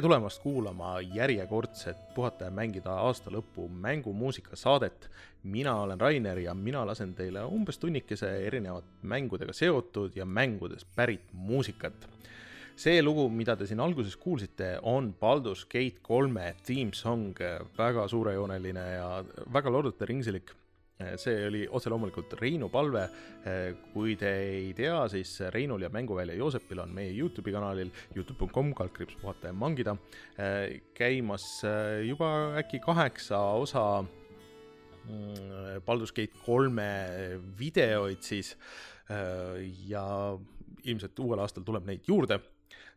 tere tulemast kuulama järjekordset Puhata ja mängida aasta lõpu mängumuusika saadet. mina olen Rainer ja mina lasen teile umbes tunnikese erinevat mängudega seotud ja mängudest pärit muusikat. see lugu, mida te siin alguses kuulsite, on Baldur's Gate kolme theme song, väga suurejooneline ja väga lorduteringslik see oli otse loomulikult Reinu palve. Eh, kui te ei tea, siis Reinul ja Mänguvälja Joosepil on meie Youtube'i kanalil Youtube.com kaldkriips puhata ja mangida. Eh, käimas juba äkki kaheksa osa mm, Baldur's Gate kolme videoid siis. Ja ilmselt uuel aastal tuleb neid juurde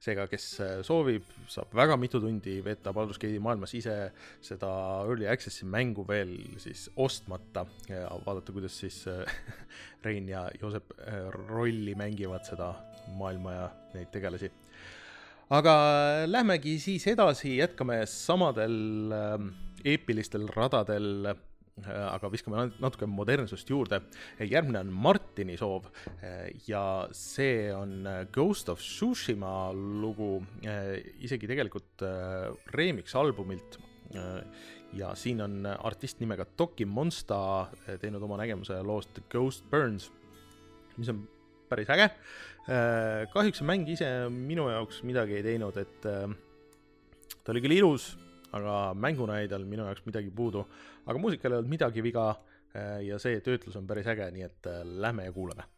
seega, kes äh, soovib, saab väga mitu tundi veeta Baldur's Gate'i maailmas ise seda Early Access'i mängu veel siis ostmata ja vaadata, kuidas siis äh, Rein ja Joosep äh, rolli mängivad seda maailma ja neid tegelasi. aga lähmegi siis edasi, jätkame samadel eepilistel radadel aga viskame natuke modernsust juurde. järgmine on Martini soov äh, ja see on äh, Ghost of Tsushima lugu, isegi tegelikult remix albumilt. ja siin on artist nimega Toki Monsta teinud oma nägemuse loost Ghost Burns, mis on päris äge. kahjuks see mäng ise minu jaoks midagi ei teinud, et ta oli küll ilus aga mänguna jäi tal minu jaoks midagi puudu. aga muusikal ei olnud midagi viga eh, ja see töötlus on päris äge, nii et eh, lähme ja kuulame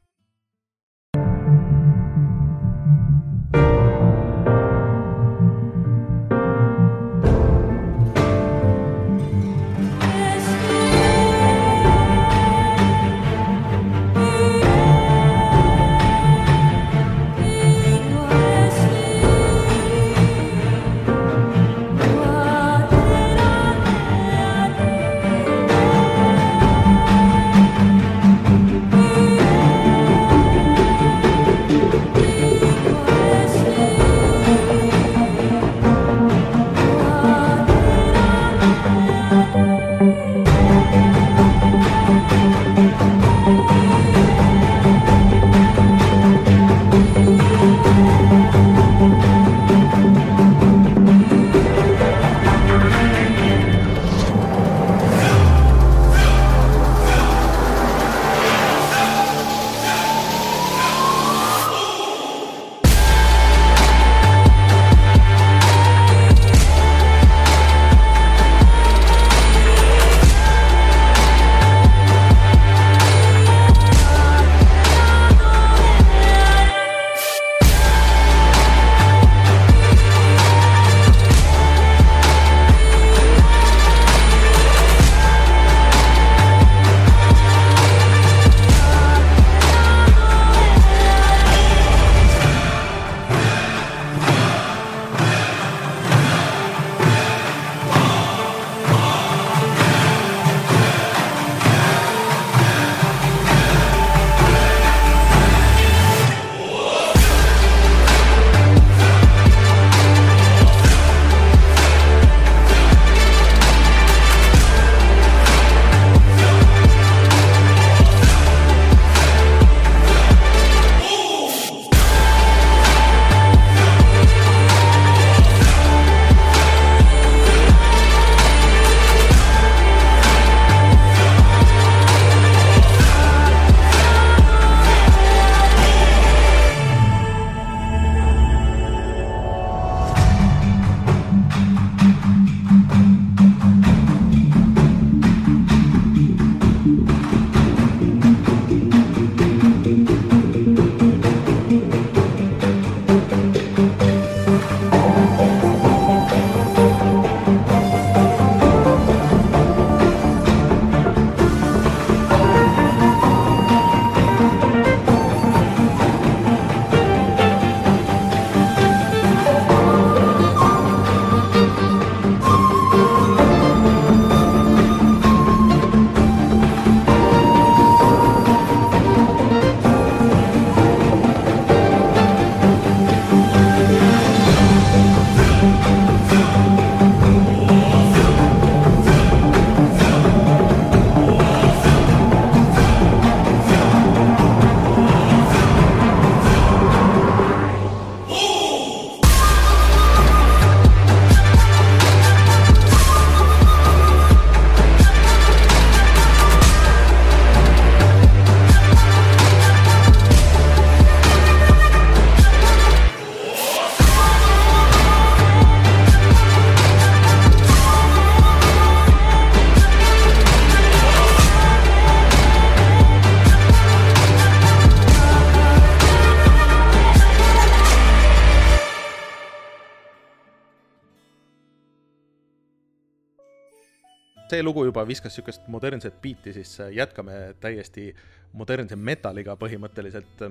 see lugu juba viskas niisugust modernset biiti, siis jätkame täiesti modernse metalliga põhimõtteliselt.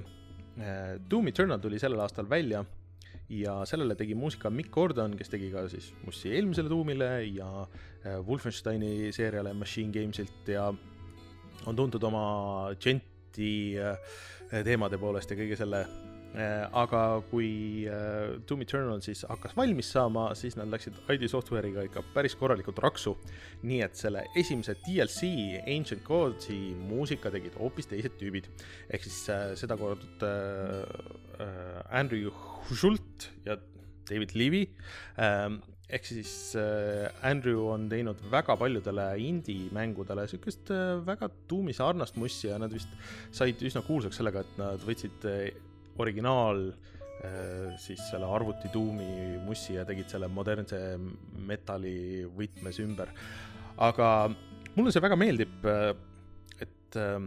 Doom Eternal tuli sellel aastal välja ja sellele tegi muusika Mick Gordon, kes tegi ka siis mussi eelmisele Doomile ja Wolfensteini seeriale Machine Gamesilt ja on tuntud oma dženti teemade poolest ja kõige selle Äh, aga kui äh, Doom Eternal siis hakkas valmis saama, siis nad läksid ID Software'iga ikka päris korralikult raksu. nii et selle esimese DLC Ancient Gods'i muusika tegid hoopis teised tüübid. ehk siis äh, sedakorda äh, Andrew Schult ja David Levy ähm, ehk siis äh, Andrew on teinud väga paljudele indie-mängudele siukest äh, väga tuumi sarnast mussi ja nad vist said üsna kuulsaks sellega, et nad võtsid äh, originaal äh, siis selle arvutituumi mussi ja tegid selle modernse metalli võtmes ümber. aga mulle see väga meeldib, äh, et äh,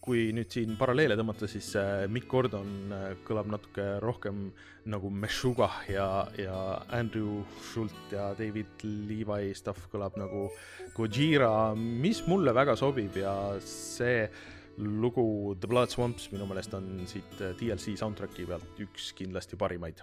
kui nüüd siin paralleele tõmmata, siis Mick Gordon kõlab natuke rohkem nagu Meshuggah ja, ja Andrew Schult ja David Levi stuff kõlab nagu Gojira, mis mulle väga sobib ja see lugu The Blood Swamps minu meelest on siit äh, DLC soundtrack'i pealt üks kindlasti parimaid.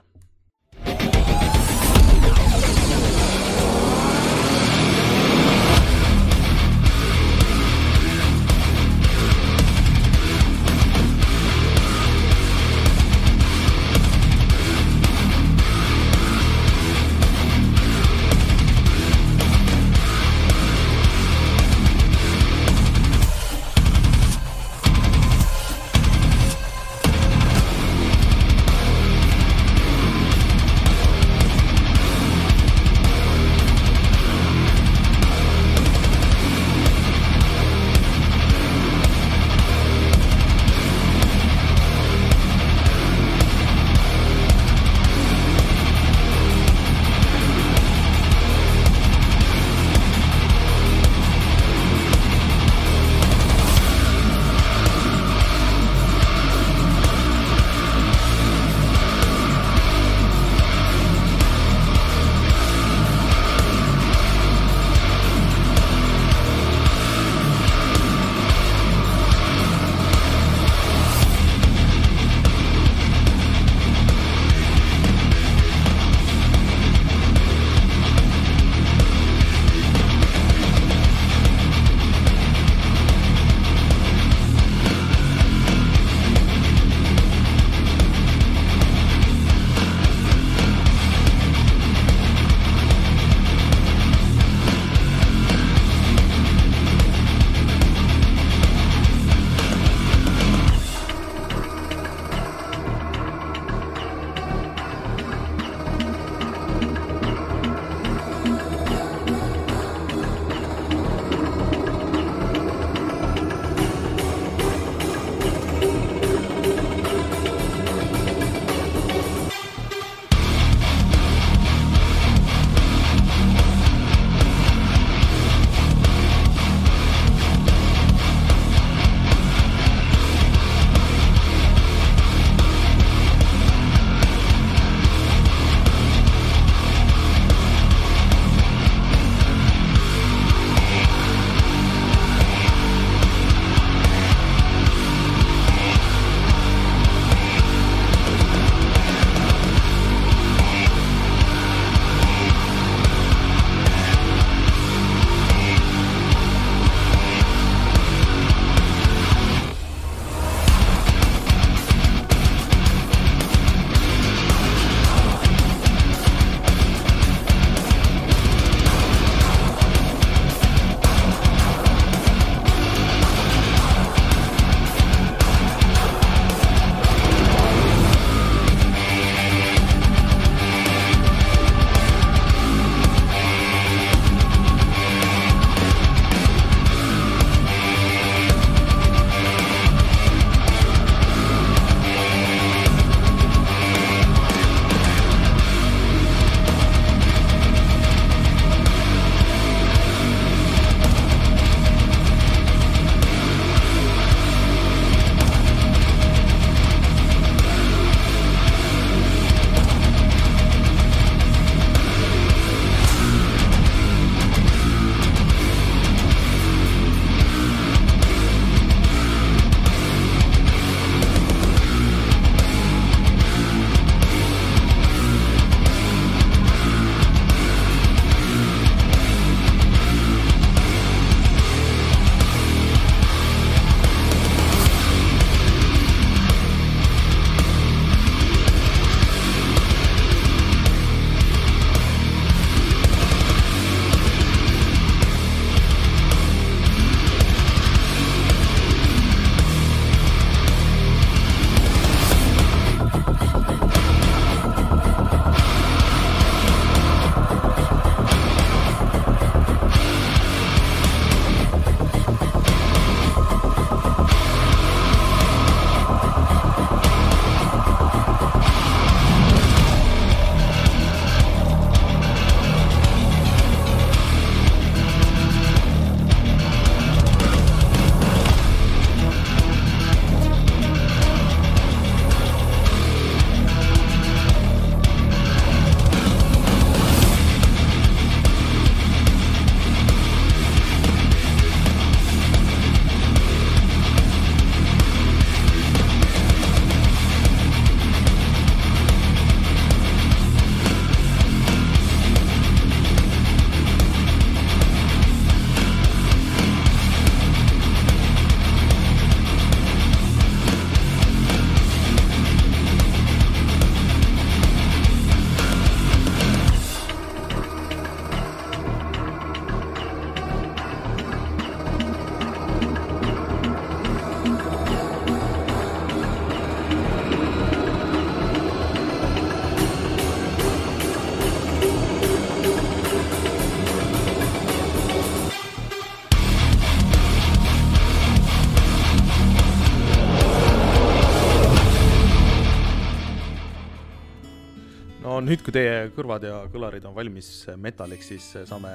Kui teie kõrvad ja kõlarid on valmis metalliks, siis saame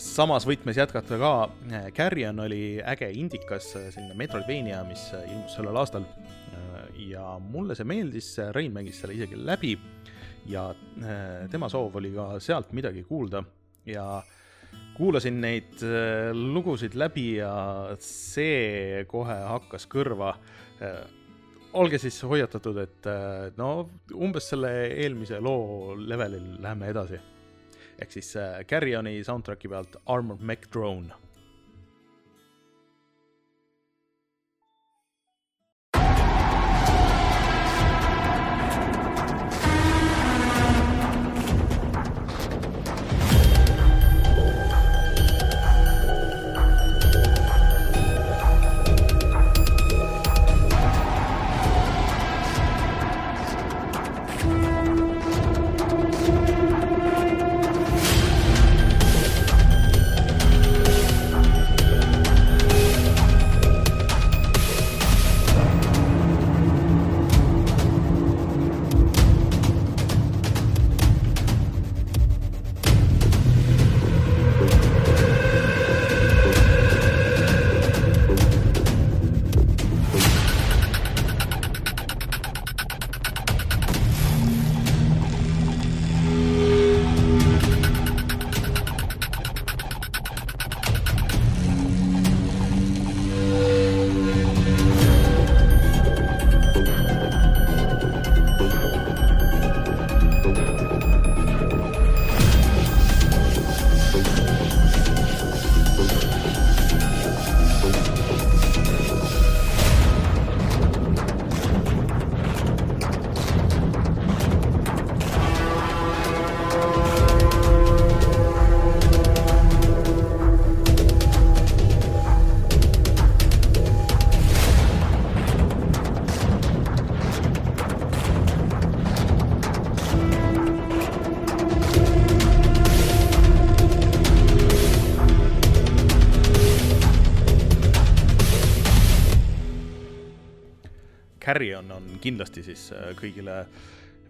samas võtmes jätkata ka. Carrion oli äge indikas, selline Metroidvania, mis ilmus sellel aastal. ja mulle see meeldis, Rein mängis selle isegi läbi ja tema soov oli ka sealt midagi kuulda ja kuulasin neid lugusid läbi ja see kohe hakkas kõrva olge siis hoiatatud, et äh, no umbes selle eelmise loo levelil läheme edasi. ehk siis äh, Carrioni soundtrack'i pealt Armored Mech Drone Carrion on kindlasti siis äh, kõigile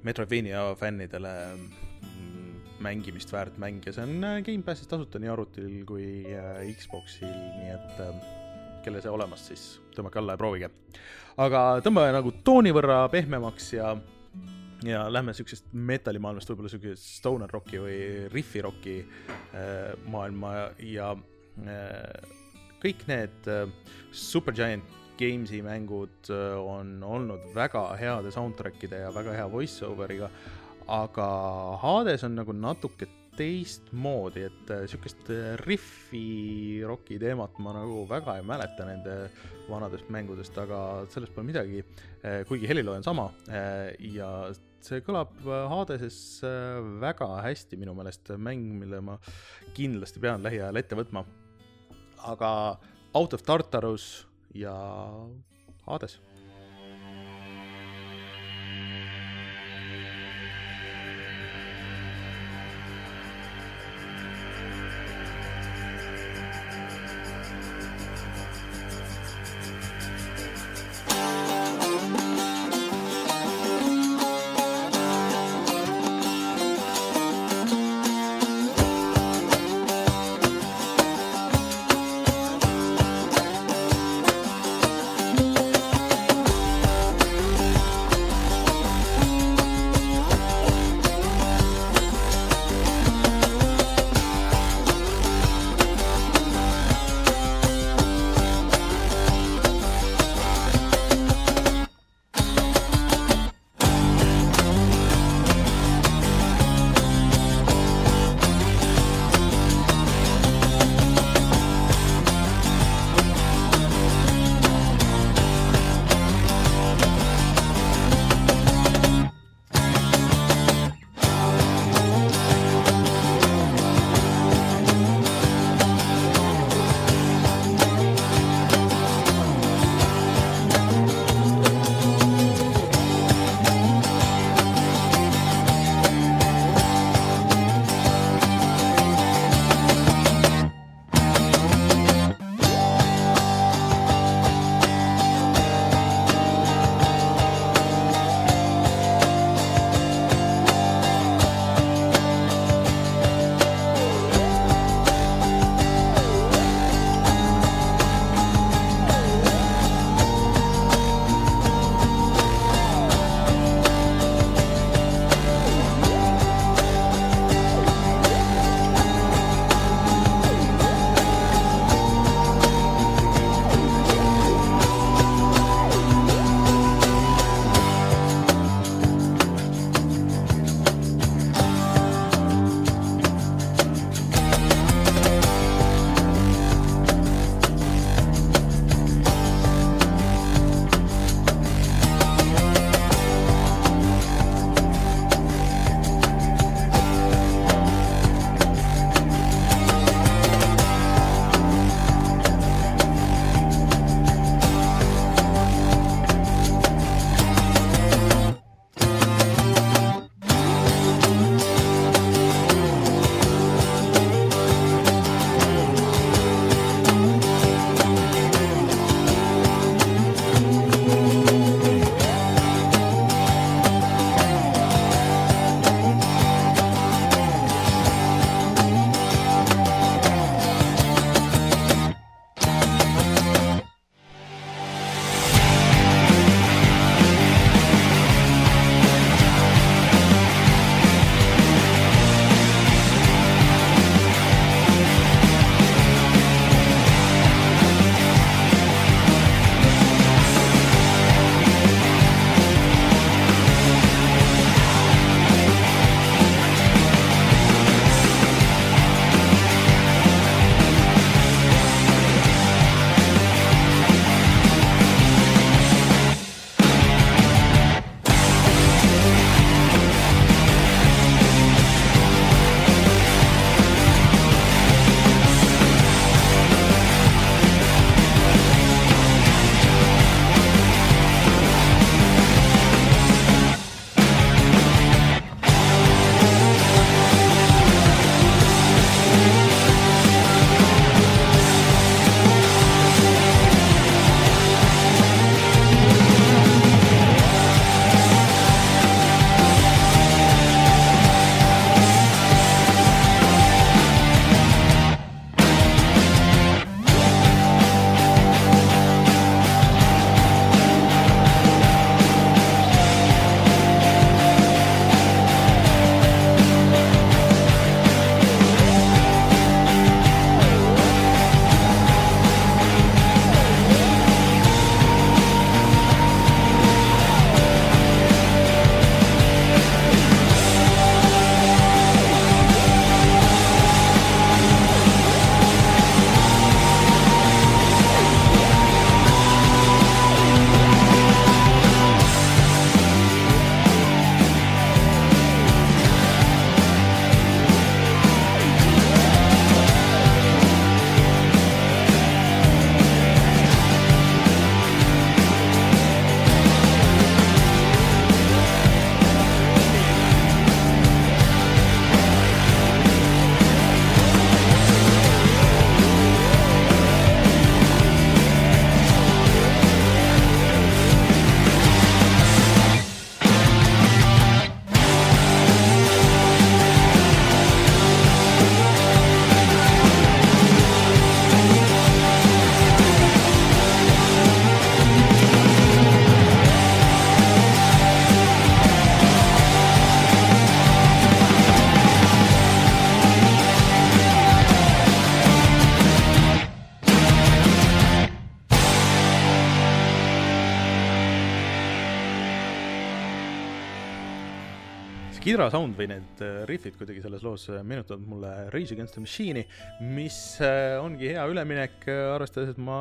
Metroidvania fännidele mm, mängimist väärt mäng ja see on äh, Gamepassis tasuta nii arvutil kui äh, Xboxil, nii et kellel see olemas, siis tõmmake alla ja proovige. aga tõmbame nagu tooni võrra pehmemaks ja, ja lähme siuksest metallimaailmast võib-olla siuke stoner rocki või riffi rocki maailma ja kõik need Supergiant Games'i mängud äh, on olnud väga heade soundtrack'ide ja väga hea voice over'iga, aga Hades on nagu natuke teistmoodi, et äh, sihukest äh, riffi roki teemat ma nagu väga ei mäleta nende vanadest mängudest, aga sellest pole midagi. kuigi heliloo on sama ja see kõlab Hadeses väga hästi minu meelest, mäng, mille ma kindlasti pean lähiajal ette võtma. aga Out of Tartarus ja Hades Kidra sound või need äh, riffid kuidagi selles loos äh, meenutavad mulle Rage Against the Machine'i, mis ongi hea üleminek, arvestades, et ma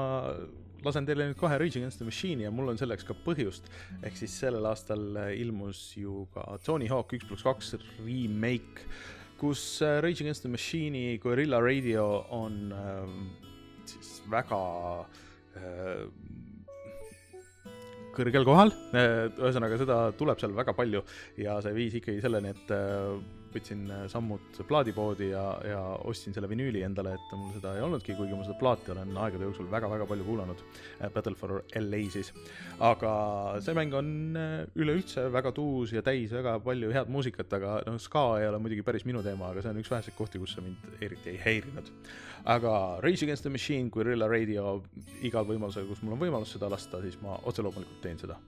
lasen teile nüüd kohe Rage Against the Machine'i ja mul on selleks ka põhjust. ehk siis sellel aastal ilmus ju ka Tony Hawk üks pluss kaks remake, kus Rage Against the Machine'i Guerilla Radio on äh, siis väga äh, kõrgel kohal, ühesõnaga seda tuleb seal väga palju ja see viis ikkagi selleni, et äh, võtsin sammud plaadipoodi ja, ja ostsin selle vinüüli endale, et mul seda ei olnudki, kuigi ma seda plaati olen aegade jooksul väga-väga palju kuulanud. Äh, Battle for LA siis. aga see mäng on äh, üleüldse väga tuus ja täis väga palju head muusikat, aga noh, ska ei ole muidugi päris minu teema, aga see on üks väheseid kohti, kus see mind eriti ei häirinud. Aga Rage Against the Machine, Guerilla Radio, igal võimalusel, kus mul on võimalus seda lasta, siis ma otse loomulikult teen seda.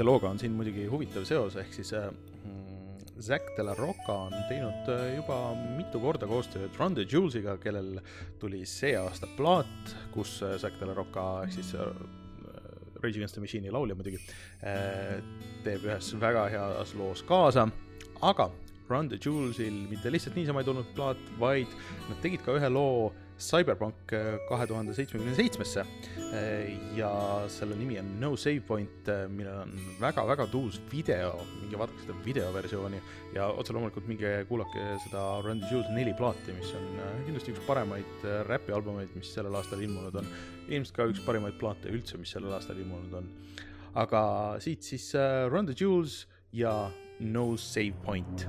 Järgmise looga on siin muidugi huvitav seos, ehk siis äh, Zack de la Rocca on teinud äh, juba mitu korda koostööd Run the Jewelsiga, kellel tuli see aasta plaat, kus äh, Zack de la Rocca ehk siis Rage Against the Machine'i laulja muidugi teeb ühes väga heas loos kaasa, aga Run the Jewelsil mitte lihtsalt niisama ei tulnud plaat, vaid nad tegid ka ühe loo Cyberpunk äh, kahe tuhande seitsmekümne seitsmesse. Äh, ja selle nimi on No Save Point, äh, millel on väga-väga tuus video, minge vaadake seda videoversiooni ja otse loomulikult minge kuulake seda Run the Jewels neli plaati, mis on kindlasti üks paremaid räpialbumeid, mis sellel aastal ilmunud on. ilmselt ka üks parimaid plaate üldse, mis sellel aastal ilmunud on. aga siit siis Run the Jewels ja No Save Point.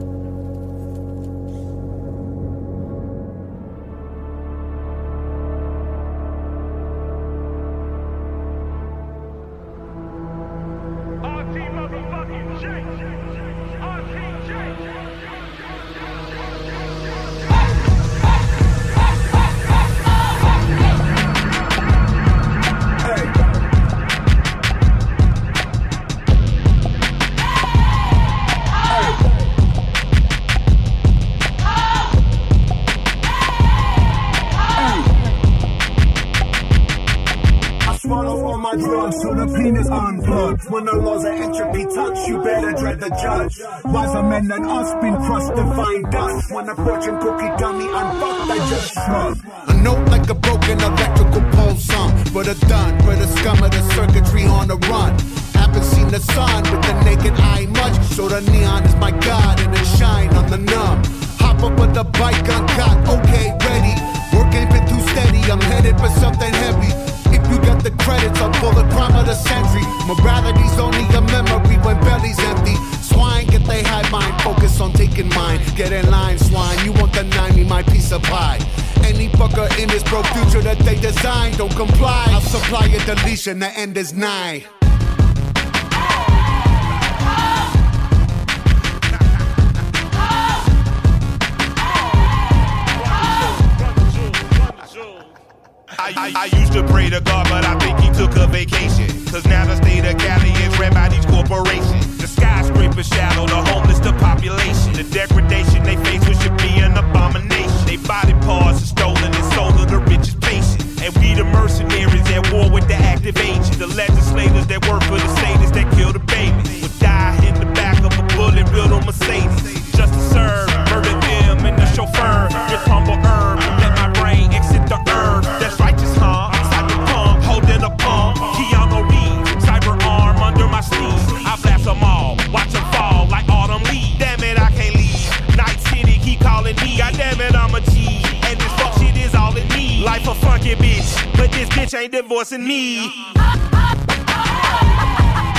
When the laws of entropy touch, you better dread the judge. Wiser men than us been crushed to find dust. When a fortune cookie dummy unfucked, I just shrug. A note like a broken electrical pole song. But a done, for the scum of the circuitry on the run. Haven't seen the sun with the naked eye much. So the neon is my god and it shine on the numb. Hop up with the bike uncut, okay, ready. Work ain't been too steady, I'm headed for something heavy you got the credits, pull the crime of the century. Morality's only a memory when belly's empty. Swine, get they high mind, focus on taking mine. Get in line, swine, you won't deny me my piece of pie. Any fucker in this broke future that they design, don't comply. I'll supply a deletion, the end is nigh. I, used to pray to God, but I think he took a vacation. Cause now the state of Cali is ran by these corporations. The skyscrapers shadow the homeless, the population. The degradation they face, which should be an abomination. They body parts are stolen and sold to the richest patient. And we the mercenaries at war with the active agents. The legislators that work for the sadists that kill the babies. Would die in the back of a bullet built on Mercedes. Just to serve, funky bitch, but this bitch ain't divorcing me.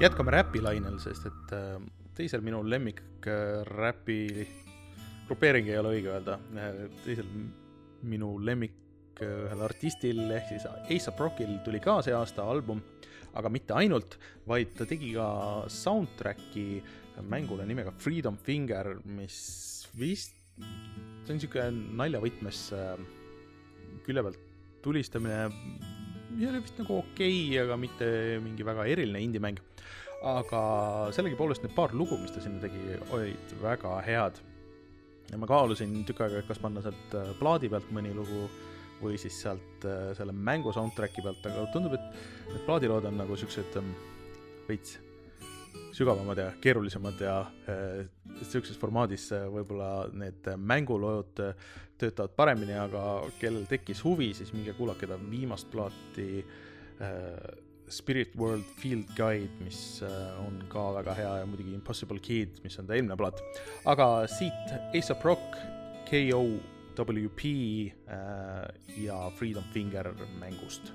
jätkame räpilainel, sest et äh, teisel minu lemmik äh, räpi grupeering ei ole õige öelda, äh, teisel minu lemmik ühel artistil ehk siis A$AP Rockil tuli ka see aasta album, aga mitte ainult, vaid ta tegi ka soundtrack'i mängule nimega Freedom Finger, mis vist, see on sihuke naljavõtmes külje pealt tulistamine, mis oli vist nagu okei okay,, aga mitte mingi väga eriline indie-mäng aga sellegipoolest need paar lugu, mis ta sinna tegi, olid väga head. ja ma kaalusin tükk aega, et kas panna sealt äh, plaadi pealt mõni lugu või siis sealt äh, selle mängu soundtrack'i pealt, aga tundub, et need plaadilood on nagu siuksed ähm, veits sügavamad ja keerulisemad ja äh, siukses formaadis võib-olla need mängulood töötavad paremini, aga kellel tekkis huvi, siis minge kuulake ta viimast plaati Spirit World Field Guide, mis äh, on ka väga hea ja muidugi Impossible Kid, mis on ta eelmine plaat. aga siit ASAP Rock, KOWP äh, ja Freedom Finger mängust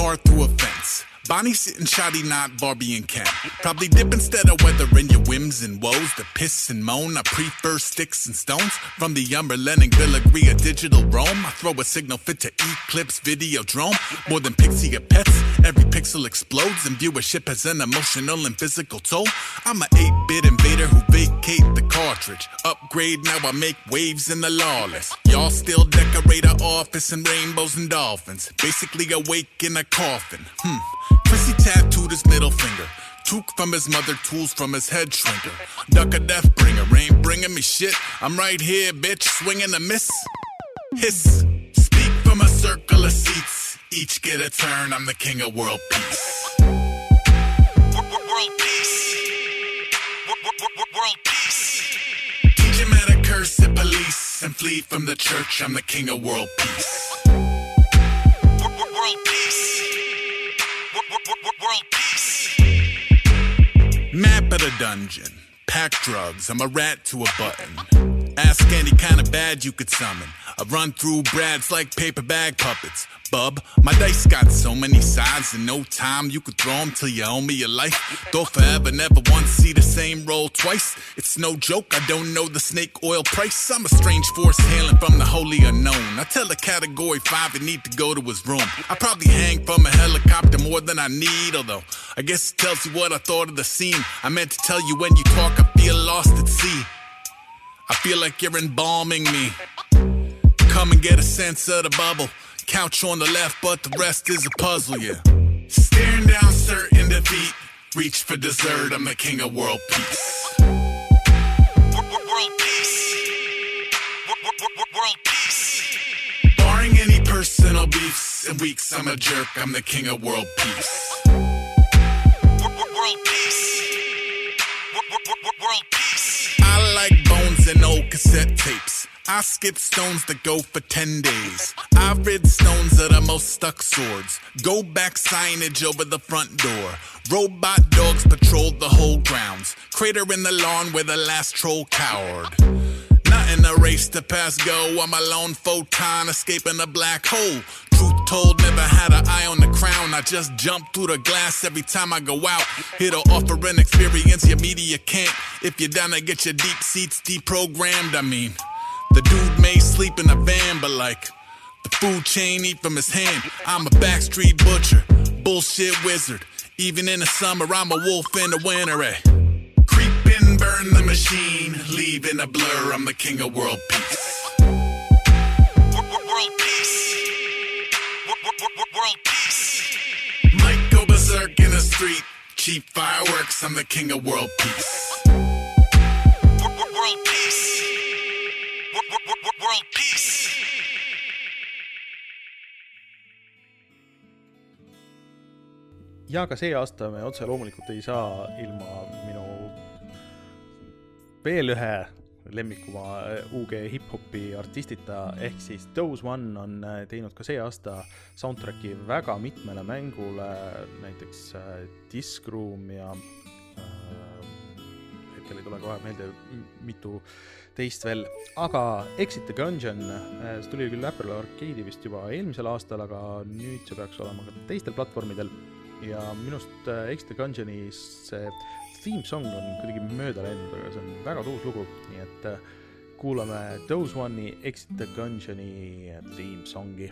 car through a fence. Bonnie sitting shoddy, not Barbie and Ken. Probably dip instead of weathering your whims and woes. The piss and moan, I prefer sticks and stones. From the Umberland and Gilligary, a digital Rome. I throw a signal fit to Eclipse video drone. More than pixie or pets, every pixel explodes and viewership has an emotional and physical toll. I'm a 8-bit invader who vacate the cartridge. Upgrade, now I make waves in the lawless. Y'all still decorate our office in rainbows and dolphins. Basically awake in a coffin. Hmm. Chrissy tattooed his middle finger. Took from his mother, tools from his head shrinker. Duck a death bringer, ain't bringing me shit. I'm right here, bitch, swinging a miss. Hiss, speak from a circle of seats. Each get a turn, I'm the king of world peace. World peace. World peace. Teach him how to curse at police and flee from the church. I'm the king of world peace. World peace. World peace. Map of the dungeon. Pack drugs. I'm a rat to a button. Ask any kind of bad you could summon. I run through brads like paper bag puppets. Bub, my dice got so many sides in no time. You could throw 'em till you owe me your life. Though forever, never once see the same roll twice. It's no joke, I don't know the snake oil price. I'm a strange force hailing from the holy unknown. I tell a category five it need to go to his room. I probably hang from a helicopter more than I need, although I guess it tells you what I thought of the scene. I meant to tell you when you talk, I feel lost at sea. I feel like you're embalming me. Come and get a sense of the bubble. Couch on the left, but the rest is a puzzle, yeah. Staring down certain defeat. Reach for dessert, I'm the king of world peace. World peace. World peace. Barring any personal beefs and weeks, I'm a jerk, I'm the king of world peace. World peace. World peace. I like bones and old cassette. I skip stones that go for 10 days. I've rid stones that are most stuck swords. Go back signage over the front door. Robot dogs patrol the whole grounds. Crater in the lawn where the last troll cowered. Not in a race to pass go. I'm a lone photon escaping a black hole. Truth told, never had an eye on the crown. I just jump through the glass every time I go out. It'll offer an experience your media can't. If you're down to get your deep seats deprogrammed, I mean. The dude may sleep in a van, but like the food chain eat from his hand. I'm a backstreet butcher, bullshit wizard. Even in the summer, I'm a wolf in the winter. Eh? Creep and burn the machine, leave in a blur. I'm the king of world peace. World peace. World peace. Might go berserk in the street. Cheap fireworks. I'm the king of world peace. Ja ka see aasta me otse loomulikult ei saa ilma minu veel ühe lemmikuma UG hip-hopi artistita, ehk siis Dose One on äh, teinud ka see aasta soundtrack'i väga mitmele mängule, näiteks äh, Disc Room ja äh, hetkel ei tule kohe meelde, mitu teist veel, aga Exit the Gungeon, see tuli küll Apple Arcade'i vist juba eelmisel aastal, aga nüüd see peaks olema ka teistel platvormidel ja minu arust Exit the Gungeoni see theme song on kuidagi mööda läinud, aga see on väga tuus lugu, nii et kuulame Dose One'i the Gungeoni theme songi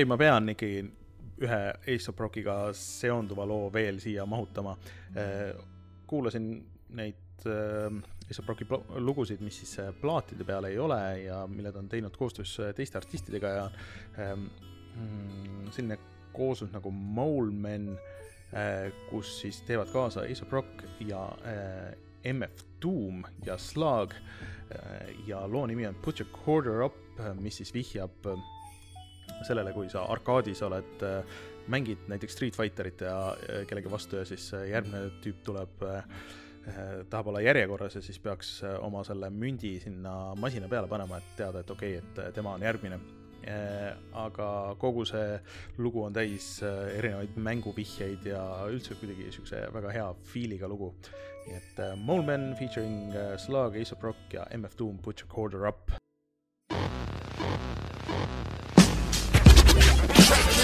okei okay,, ma pean ikkagi ühe Ace of Rockiga seonduva loo veel siia mahutama. kuulasin neid äh, Ace of Rocki lugusid, mis siis äh, plaatide peal ei ole ja mille ta on teinud koostöös äh, teiste artistidega ja ähm, mm, selline kooslus nagu Molemen äh,, kus siis teevad kaasa Ace of Rock ja äh, MF Doom ja Slug äh, ja loo nimi on Put your quarter up, mis siis vihjab äh, sellele, kui sa arkaadis oled, mängid näiteks Street Fighterit ja äh, kellegi vastu ja siis äh, järgmine tüüp tuleb, tahab olla järjekorras ja siis peaks äh, oma selle mündi sinna masina peale panema, et teada, et okei okay,, et äh, tema on järgmine. aga kogu see lugu on täis äh, erinevaid mänguvihjeid ja üldse kuidagi siukse väga hea feel'iga lugu. nii et äh, Moleman featuring äh, Slug, of Rock ja MF Doom, Put your quarter up. Shake,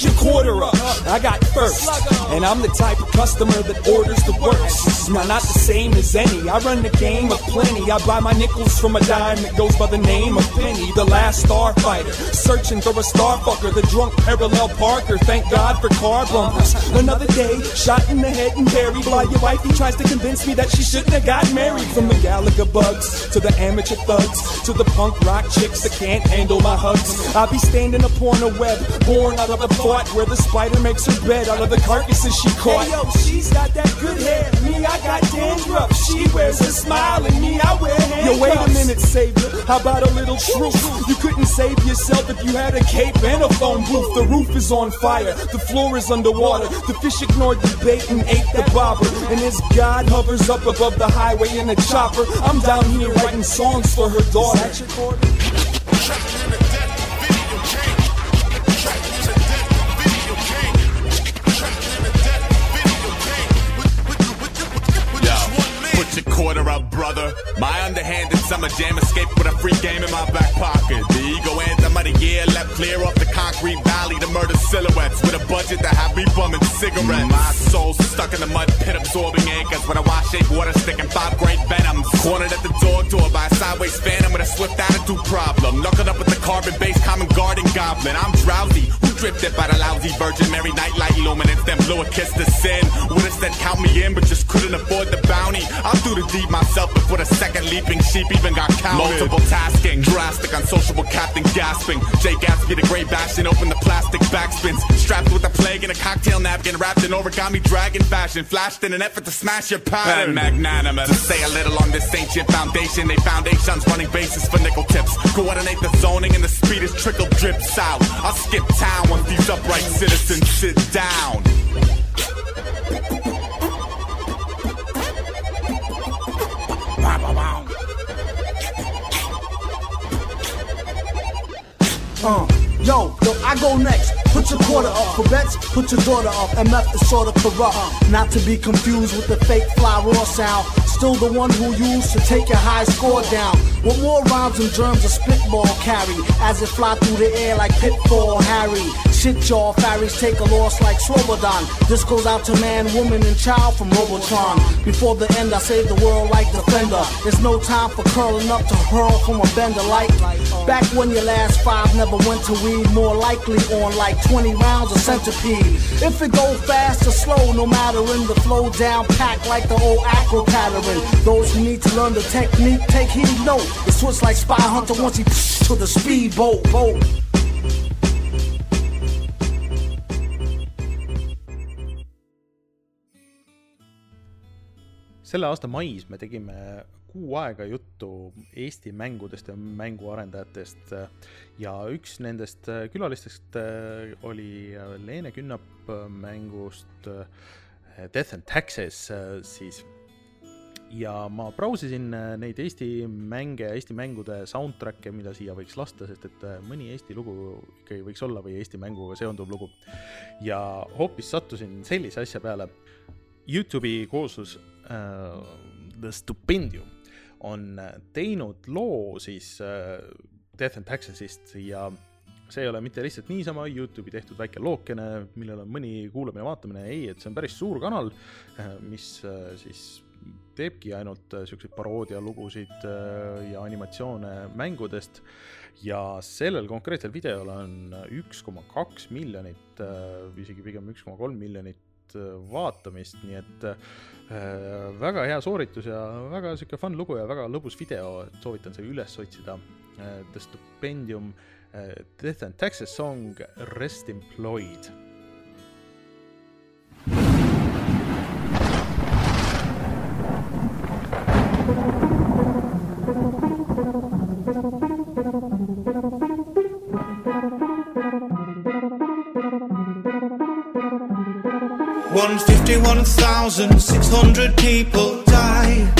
Your quarter up. I got first. And I'm the type of customer that orders the worst. Now, not the same as any. I run the game of plenty. I buy my nickels from a dime that goes by the name of Penny, the last starfighter. Searching for a starfucker, the drunk parallel parker. Thank God for car bumpers. Another day, shot in the head and buried. While your wifey tries to convince me that she shouldn't have got married. From the Gallagher bugs to the amateur thugs to the punk rock chicks that can't handle my hugs. I be standing upon a web, born out of a where the spider makes her bed out of the carcasses she caught. Hey, yo, she's got that good hair. Me, I got dandruff. She wears a smile, and me, I wear handcuffs. Yo, wait a minute, savior. How about a little truth? You couldn't save yourself if you had a cape and a phone booth. The roof is on fire. The floor is underwater. The fish ignored the bait and ate the bobber. And as God hovers up above the highway in a chopper, I'm down here writing songs for her daughter. Summer jam, escape with a free game in my back pocket. The ego anthem of the year, left clear off the concrete valley to murder silhouettes with a budget that have me bumming cigarettes. My soul stuck in the mud pit, absorbing anchors when I wash shape water sticking five great venoms. Cornered at the door door by a sideways phantom with a swift attitude problem. Knuckled up with the carbon based common garden goblin. I'm drowsy, who drifted by the lousy Virgin Mary nightlight illuminates them blew a kiss to sin. Would've said count me in, but just couldn't afford the bounty. I'm through the deed myself before the second leaping sheep even got counted. Multiple tasking, drastic, unsociable captain gasping. Jay Gatsby the great bashing, open the plastic backspins. Strapped with a plague and a cocktail napkin wrapped in origami dragon fashion. Flashed in an effort to smash your pattern. magnanimous. To say a little on this ancient foundation, they foundations running bases for nickel tips. Coordinate the zoning and the speed is trickle drips out. I'll skip town once these upright citizens sit down. Uh, yo, yo, I go next. Put your quarter up for bets, put your daughter up. MF is sorta corrupt. Not to be confused with the fake fly raw sound. Still the one who used to take your high score down. With more rhymes and germs a spitball carry. As it fly through the air like Pitfall Harry. Shit y'all, fairies take a loss like Swobodan. This goes out to man, woman, and child from Robotron. Before the end, I save the world like Defender. There's no time for curling up to hurl from a bender like. Uh, back when your last five never went to weed, more likely on like 20 rounds of centipede. If it go fast or slow, no matter in the flow down pack like the old acro pattern. Those who need to learn the technique, take heed, note. It switch like Spy Hunter once he to the speedboat, boat. Selle aasta mais me tegime kuu aega juttu Eesti mängudest ja mänguarendajatest ja üks nendest külalistest äh, oli Leene Künnap mängust äh, Death and Taxes äh, siis. ja ma brausisin neid Eesti mänge, Eesti mängude soundtrack'e, mida siia võiks lasta, sest et mõni Eesti lugu ikkagi võiks olla või Eesti mänguga seonduv lugu. ja hoopis sattusin sellise asja peale. Youtube'i kooslus The Stupendium on teinud loo siis uh, Death and Taxes'ist ja see ei ole mitte lihtsalt niisama Youtube'i tehtud väike lookene, millel on mõni kuulamine-vaatamine, ei, et see on päris suur kanal, mis siis teebki ainult siukseid paroodialugusid ja animatsioone mängudest. Ja sellel konkreetsel videol on üks koma kaks miljonit, isegi pigem üks koma kolm miljonit vaatamist, nii et äh, väga hea sooritus ja väga sihuke fun lugu ja väga lõbus video, et soovitan see üles otsida äh,. The Stipendium äh, Death and Taxes song Rest Employed 1,600 people die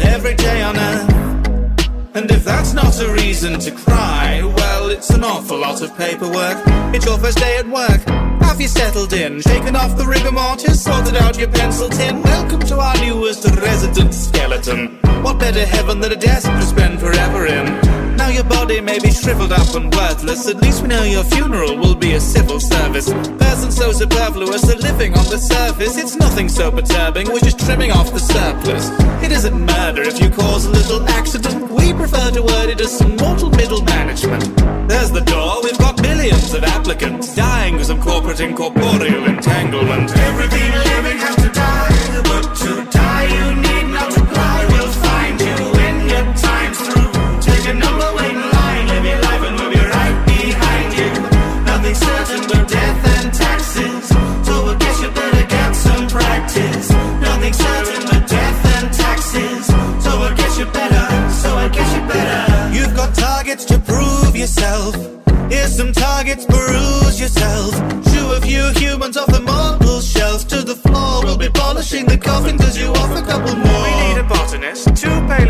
every day on earth. And if that's not a reason to cry, well, it's an awful lot of paperwork. It's your first day at work. Have you settled in? Shaken off the rigor mortis, sorted out your pencil tin. Welcome to our newest resident skeleton. What better heaven than a desk to spend forever in? Now your body may be shriveled up and worthless. At least we know your funeral will be a civil service. Person so superfluous, a living on the surface. It's nothing so perturbing, we're just trimming off the surplus. It isn't murder if you cause a little accident. We prefer to word it as some mortal middle management. There's the door, we've got millions of applicants. Dying of some corporate incorporeal entanglement. Everything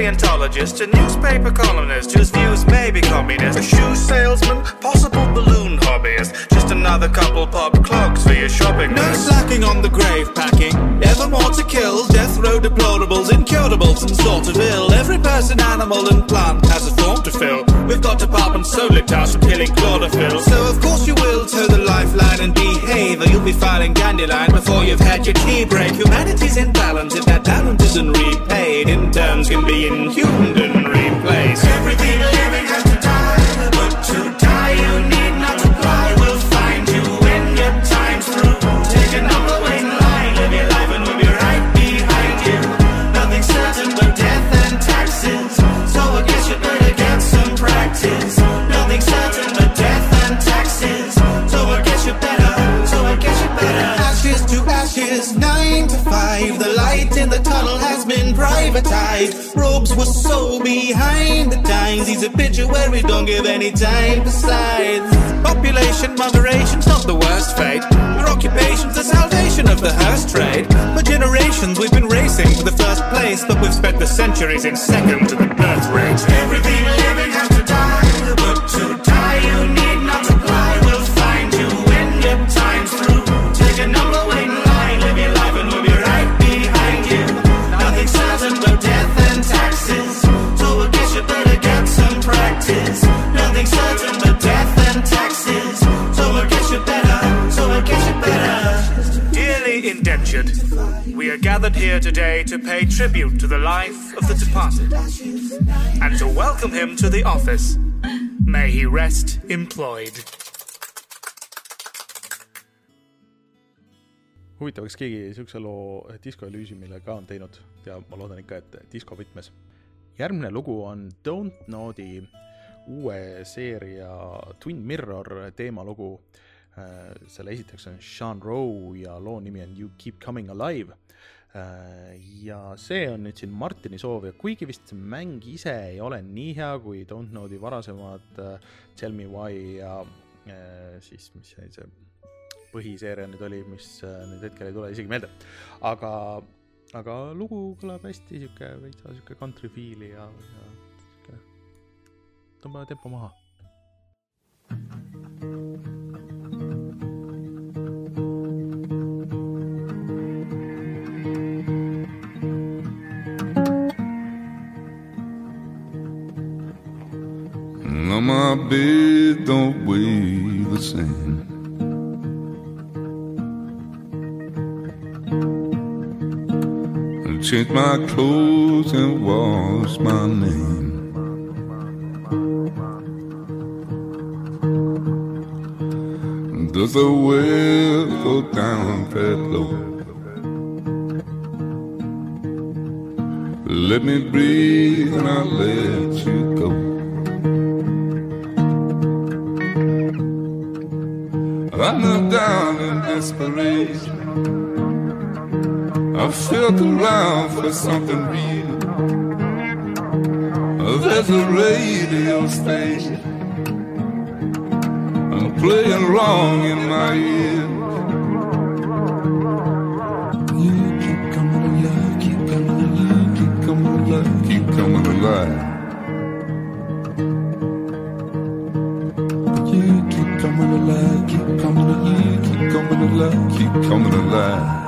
two paleontologists, a newspaper columnist whose views may be communist, a shoe salesman, possible balloon hobbyist, just another couple pop clogs for your shopping No list. slacking on the grave packing. Ever more to kill. Death row deplorables, incurables, and sort of ill. Every person animal and plant has a form to fill. We've got departments solely tasked with killing chlorophyll. So of course you will toe the lifeline and behave, or you'll be filing dandelion before you've had your tea break. Humanity's in balance if that balance isn't repaid can be in Human replaced. Everything privatized. Robes were so behind the times. He's a picture where we don't give any time besides. Population moderation's not the worst fate. Your occupation's the salvation of the hearse trade. For generations we've been racing for the first place, but we've spent the centuries in second to the birth rate. Everything living Indentured, we are gathered here today to pay tribute to the life of the departed and to welcome him to the office. May he rest employed. huvitav, kas keegi siukse loo Disco Elysiumile ka on teinud ja ma loodan ikka, et disko võtmes. järgmine lugu on Don't Know'di uue seeria Twin Mirror teemalugu. Selle esitajaks on Sean Rowe ja loo nimi on You Keep Coming Alive. ja see on nüüd siin Martini soov ja kuigi vist mäng ise ei ole nii hea kui Don't Know'di varasemad äh, Tell Me Why ja siis, mis see see põhiseeria nüüd oli, mis nüüd hetkel ei tule isegi meelde, aga, aga lugu kõlab hästi sihuke veitsa sihuke country feel'i ja, ja sihuke, tõmba tempo maha. No, my bed don't weigh the same. I change my clothes and wash my name. Does the well go down that low? Let me breathe and I'll let you go. I knelt down in desperation. I felt around for something real. There's a radio station. I'm playing wrong in my ear. You keep coming alive, keep coming alive, keep coming alive, keep coming alive. Keep coming alive.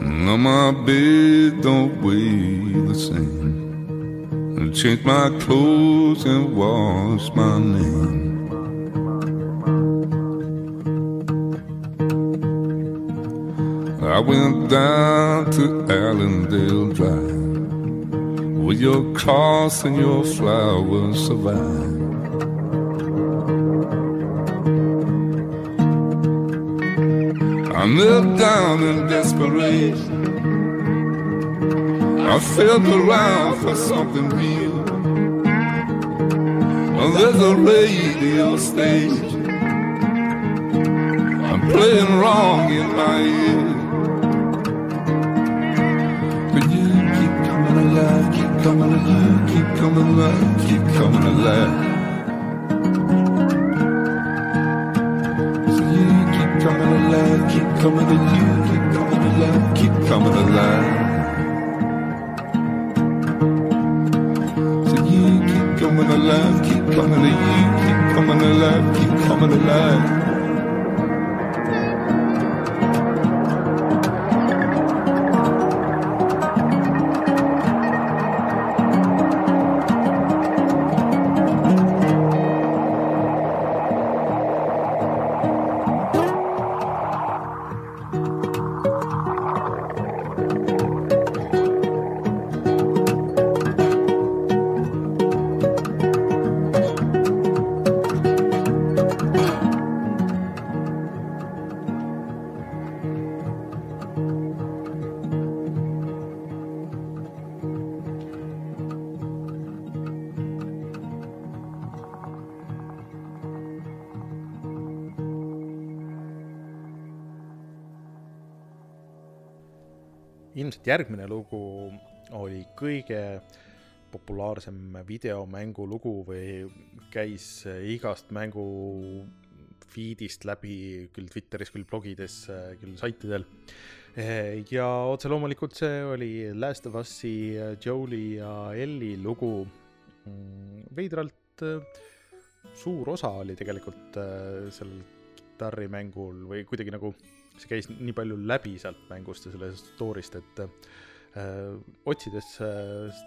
No, my bed don't weigh the same. I change my clothes and wash my name. Went down to Allendale Drive, where your cross and your flowers survive. I knelt down in desperation. I felt around for something real. Oh, there's a radio station. I'm playing wrong in my ear. Coming alive, keep coming alive, keep coming alive. So you keep coming alive, keep coming alive, keep järgmine lugu oli kõige populaarsem videomängu lugu või käis igast mängu feed'ist läbi, küll Twitteris, küll blogides, küll saitidel. ja otse loomulikult see oli Last of Us'i Joe'i ja Ellie lugu. veidralt suur osa oli tegelikult sellel kitarrimängul või kuidagi nagu see käis nii palju läbi sealt mängust ja sellest story'st, et äh, otsides äh,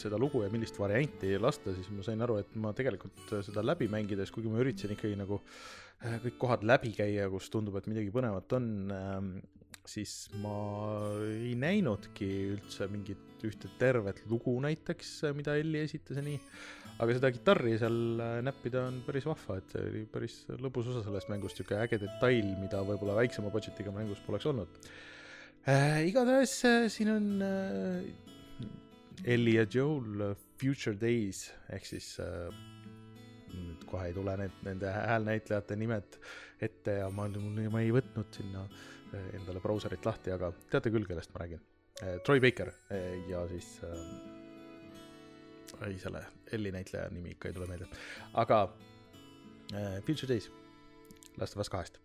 seda lugu ja millist varianti lasta, siis ma sain aru, et ma tegelikult seda läbi mängides, kuigi ma üritasin ikkagi nagu äh, kõik kohad läbi käia, kus tundub, et midagi põnevat on äh,, siis ma ei näinudki üldse mingit ühte tervet lugu näiteks, mida Elli esitas ja nii aga seda kitarri seal äh, näppida on päris vahva, et see oli päris lõbus osa sellest mängust, sihuke äge detail, mida võib-olla väiksema budget'iga mängus poleks olnud äh,. igatahes äh, siin on äh, Ellie ja Joel äh, Future Days ehk siis äh, nüüd kohe ei tule need, nende häälnäitlejate nimed ette ja ma, ma ei võtnud sinna äh, endale brauserit lahti, aga teate küll, kellest ma räägin. Troy Baker ja siis äh, ei, selle Elli näitleja nimi ikka ei tule meelde. aga äh, Future Days, Last of Us kahest.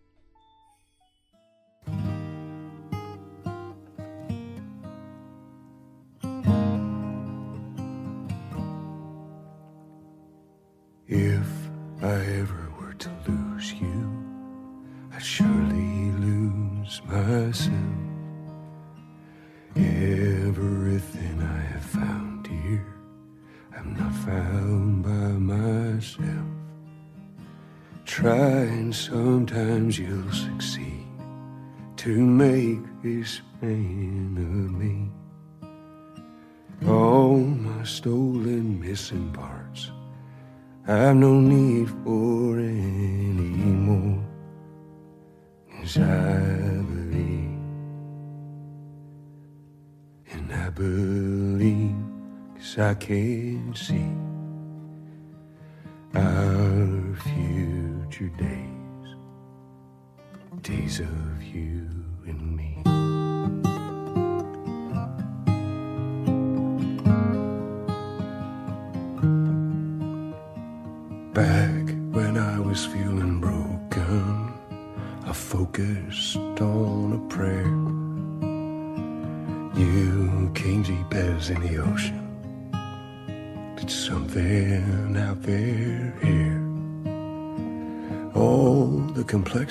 Found by myself. Try and sometimes you'll succeed to make this man of me. All my stolen missing parts, I've no need for any more. Cause I believe, and I believe. I can see our future days, days of you and me.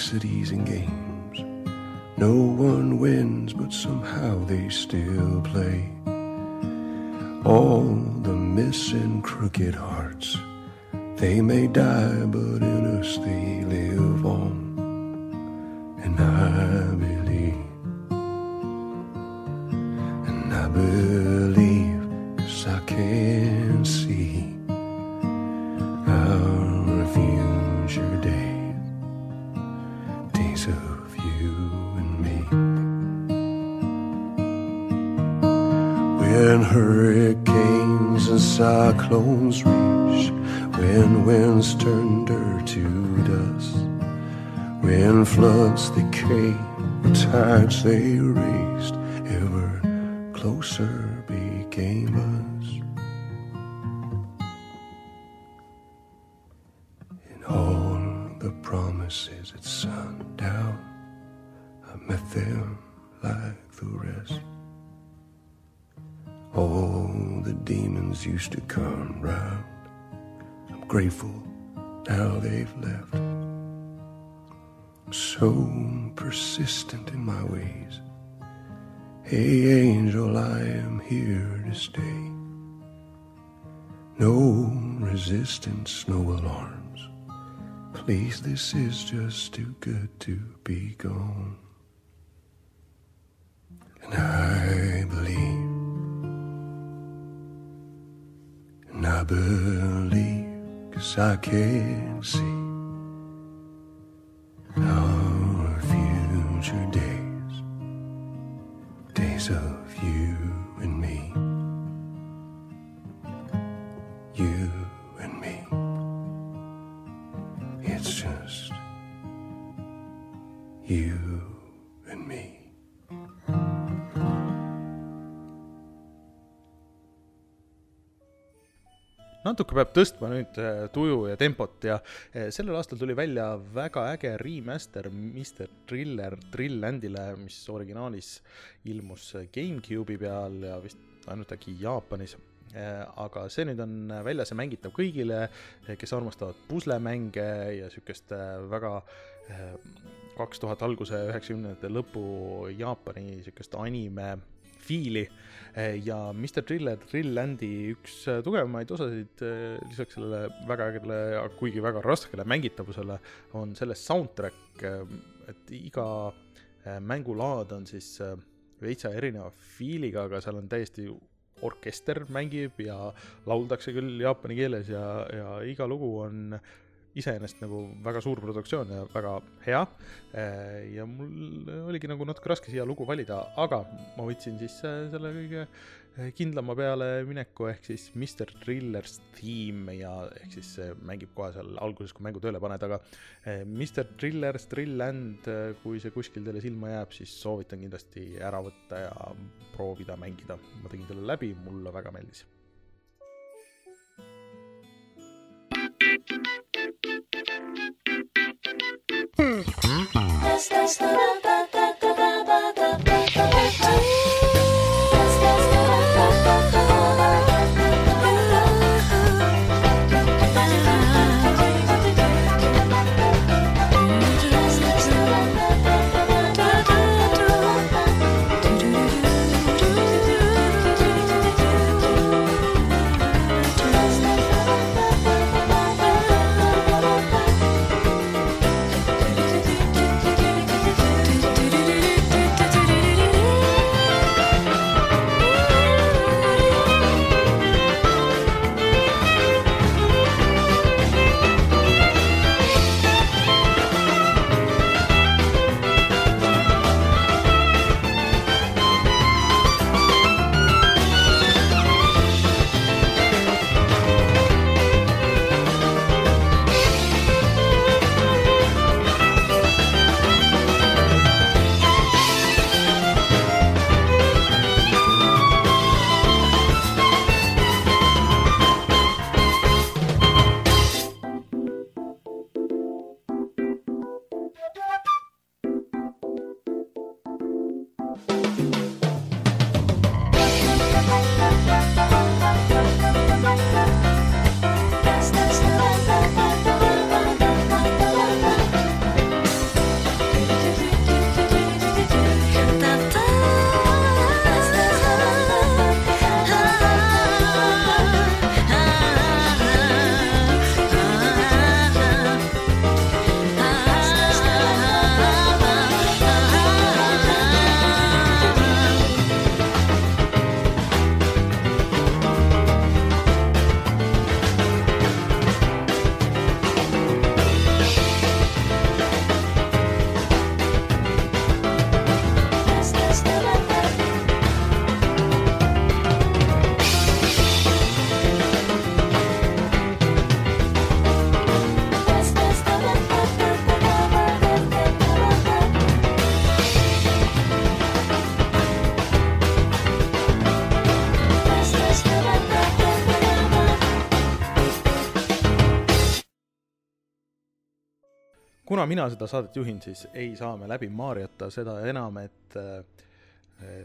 Complexities and games. No one wins, but somehow they still play. All the missing crooked hearts. They may die, but in us they live on. And I cyclones reach, when winds turn dirt to dust, when floods decay, when tides they demons used to come round I'm grateful now they've left. So persistent in my ways. Hey, angel, I am here to stay. No resistance, no alarms. Please, this is just too good to be gone. And I believe, I believe, cause I can see our future days, days of you and me, you and me. It's just you natuke peab tõstma nüüd äh, tuju ja tempot ja äh, sellel aastal tuli välja väga äge remaster Mr Driller Drilllandile, mis originaalis ilmus GameCube'i peal ja vist ainult äkki Jaapanis. Äh, aga see nüüd on väljas ja mängitav kõigile, kes armastavad puslemänge ja siukest väga kaks tuhat alguse, üheksakümnendate lõpu Jaapani siukest anime fiili ja Mr Driller Drilllandi üks tugevamaid osasid lisaks sellele väga ägedale, kuigi väga raskele mängitavusele on selle soundtrack, et iga mängulaad on siis veitsa erineva fiiliga, aga seal on täiesti orkester mängib ja lauldakse küll jaapani keeles ja, ja iga lugu on iseenesest nagu väga suur produktsioon ja väga hea. ja mul oligi nagu natuke raske siia lugu valida, aga ma võtsin siis selle kõige kindlama peale mineku ehk siis Mr Drillers Theme ja ehk siis see mängib kohe seal alguses, kui mängu tööle paned, aga Mr Drillers Drillland, kui see kuskil teile silma jääb, siis soovitan kindlasti ära võtta ja proovida mängida. ma tegin selle läbi, mulle väga meeldis Hmm. hmm. Kuna mina seda saadet juhin, siis ei saa me läbi Mariota, seda enam, et äh,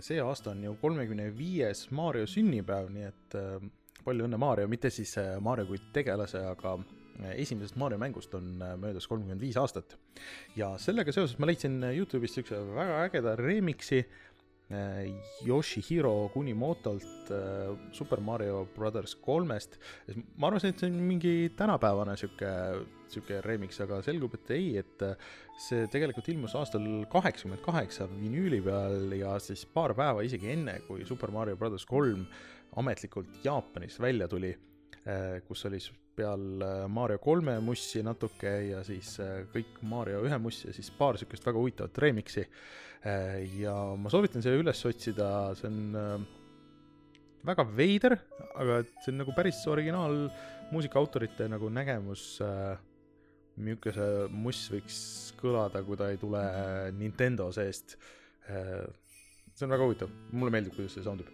see aasta on ju kolmekümne viies Mario sünnipäev, nii et äh, palju õnne Mario, mitte siis äh, Mario kui tegelase, aga esimesest Mario mängust on möödas kolmkümmend viis aastat. ja sellega seoses ma leidsin Youtube'ist siukse väga ägeda remix'i Yoshihiro Kunimotolt Super Mario Brothers kolmest. ma arvasin, et see on mingi tänapäevane sihuke, sihuke remix, aga selgub, et ei, et äh, see tegelikult ilmus aastal kaheksakümmend kaheksa vinüüli peal ja siis paar päeva isegi enne, kui Super Mario Brothers kolm ametlikult Jaapanis välja tuli, kus oli peal äh, Mario kolme mussi natuke ja siis äh, kõik Mario ühe mussi ja siis paar sihukest väga huvitavat remix'i. ja ma soovitan selle üles otsida, see on äh, väga veider, aga see on nagu päris originaalmuusika autorite nagu nägemus äh, see muss võiks kõlada, kui ta ei tule Nintendo seest. see on väga huvitav, mulle meeldib, kuidas see soundib.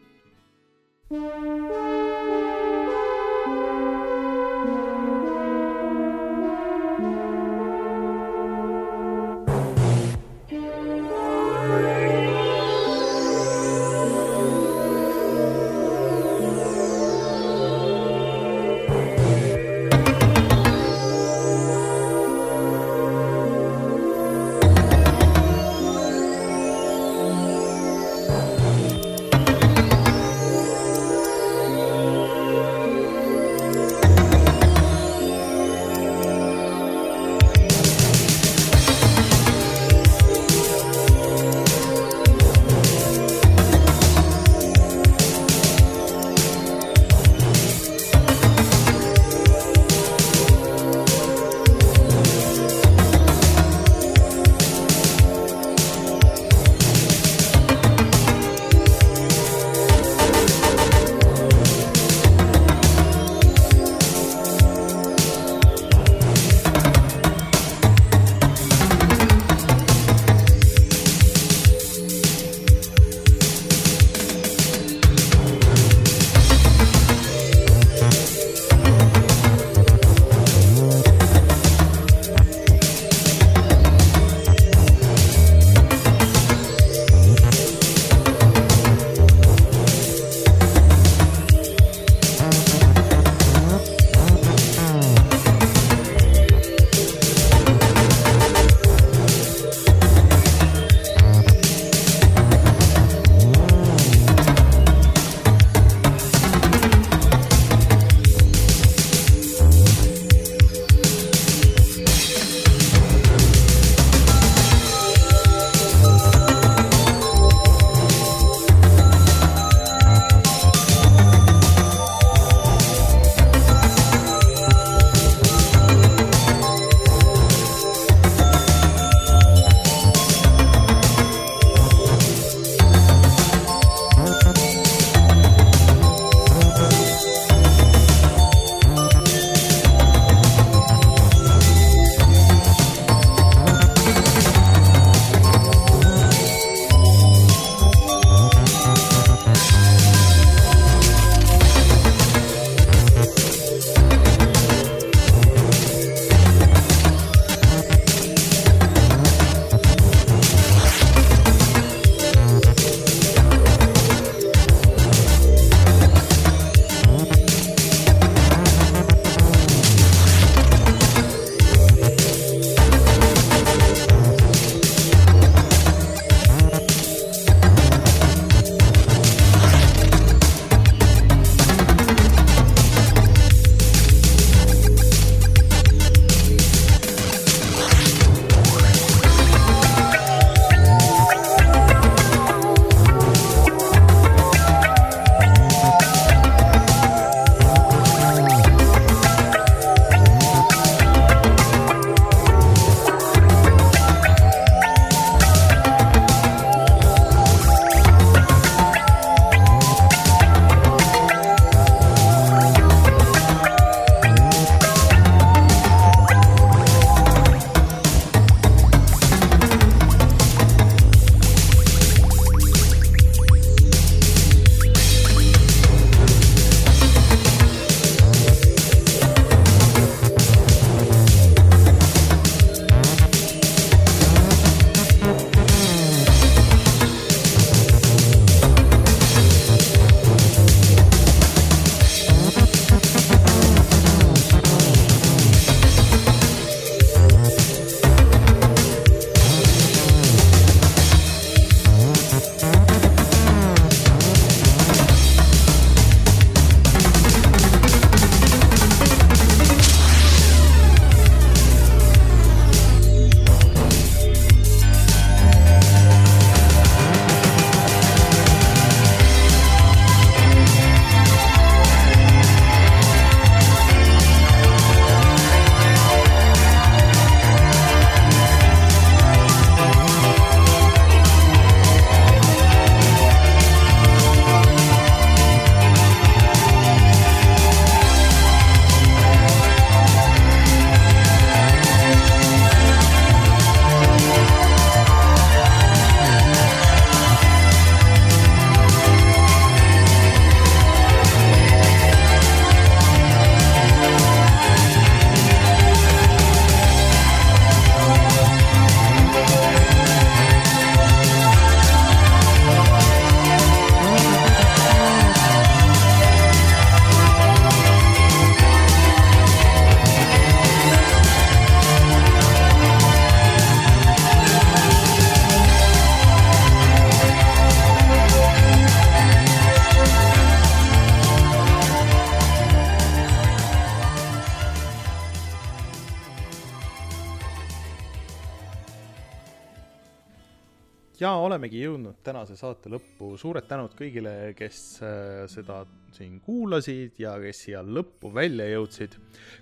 Tänase saate lõppu, suured tänud kõigile, kes äh, seda siin kuulasid ja kes siia lõppu välja jõudsid.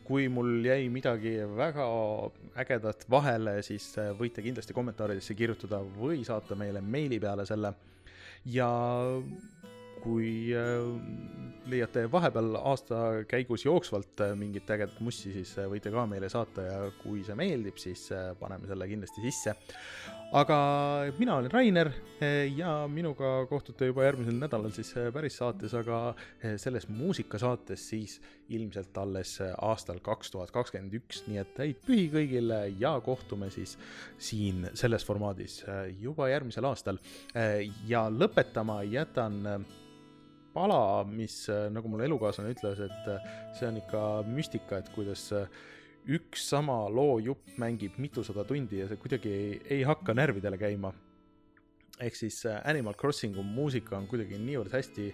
kui mul jäi midagi väga ägedat vahele, siis äh, võite kindlasti kommentaaridesse kirjutada või saata meile meili peale selle ja kui äh, leiate vahepeal aasta käigus jooksvalt mingit ägedat mussi, siis võite ka meile saata ja kui see meeldib, siis paneme selle kindlasti sisse. Aga mina olen Rainer ja minuga kohtute juba järgmisel nädalal siis päris saates, aga selles muusikasaates siis ilmselt alles aastal kaks tuhat kakskümmend üks, nii et häid pühi kõigile ja kohtume siis siin selles formaadis juba järgmisel aastal. ja lõpetama jätan pala, mis, nagu mul elukaaslane ütles, et see on ikka müstika, et kuidas äh, üks sama loo jupp mängib mitusada tundi ja see kuidagi ei, ei hakka närvidele käima. ehk siis Animal Crossingu muusika on kuidagi niivõrd hästi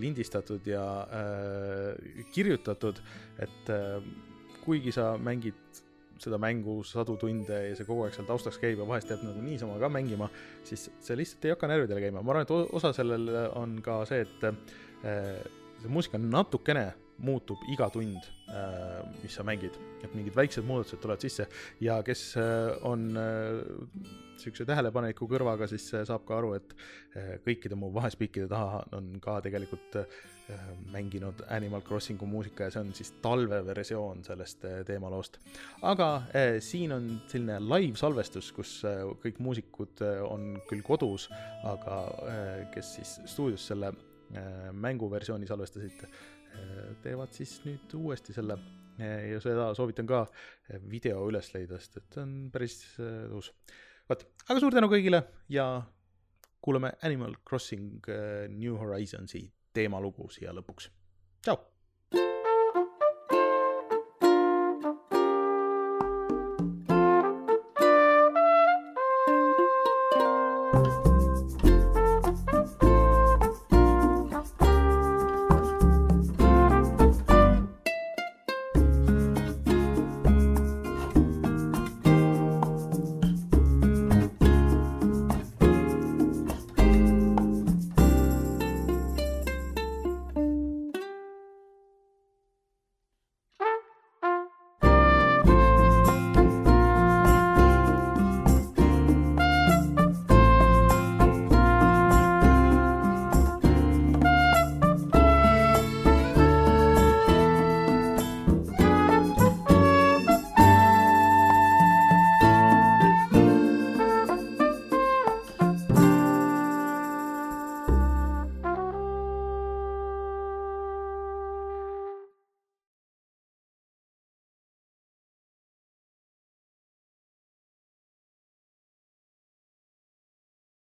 lindistatud ja äh, kirjutatud, et äh, kuigi sa mängid seda mängu sadu tunde ja see kogu aeg seal taustaks käib ja vahest jääb nagu niisama ka mängima, siis see lihtsalt ei hakka närvidele käima, ma arvan, et osa sellel on ka see, et äh, see muusika natukene muutub iga tund, äh, mis sa mängid, et mingid väiksed muudatused tulevad sisse ja kes äh, on niisuguse tähelepaneliku kõrvaga, siis saab ka aru, et kõikide mu vahespiikide taha on ka tegelikult mänginud Animal Crossingu muusika ja see on siis talveversioon sellest teemaloost. aga siin on selline live salvestus, kus kõik muusikud on küll kodus, aga kes siis stuudios selle mänguversiooni salvestasid teevad siis nüüd uuesti selle ja seda soovitan ka video üles leida, sest et on päris tõus. vot, aga suur tänu kõigile ja kuulame Animal Crossing New Horizonsi teemalugu siia lõpuks. tšau.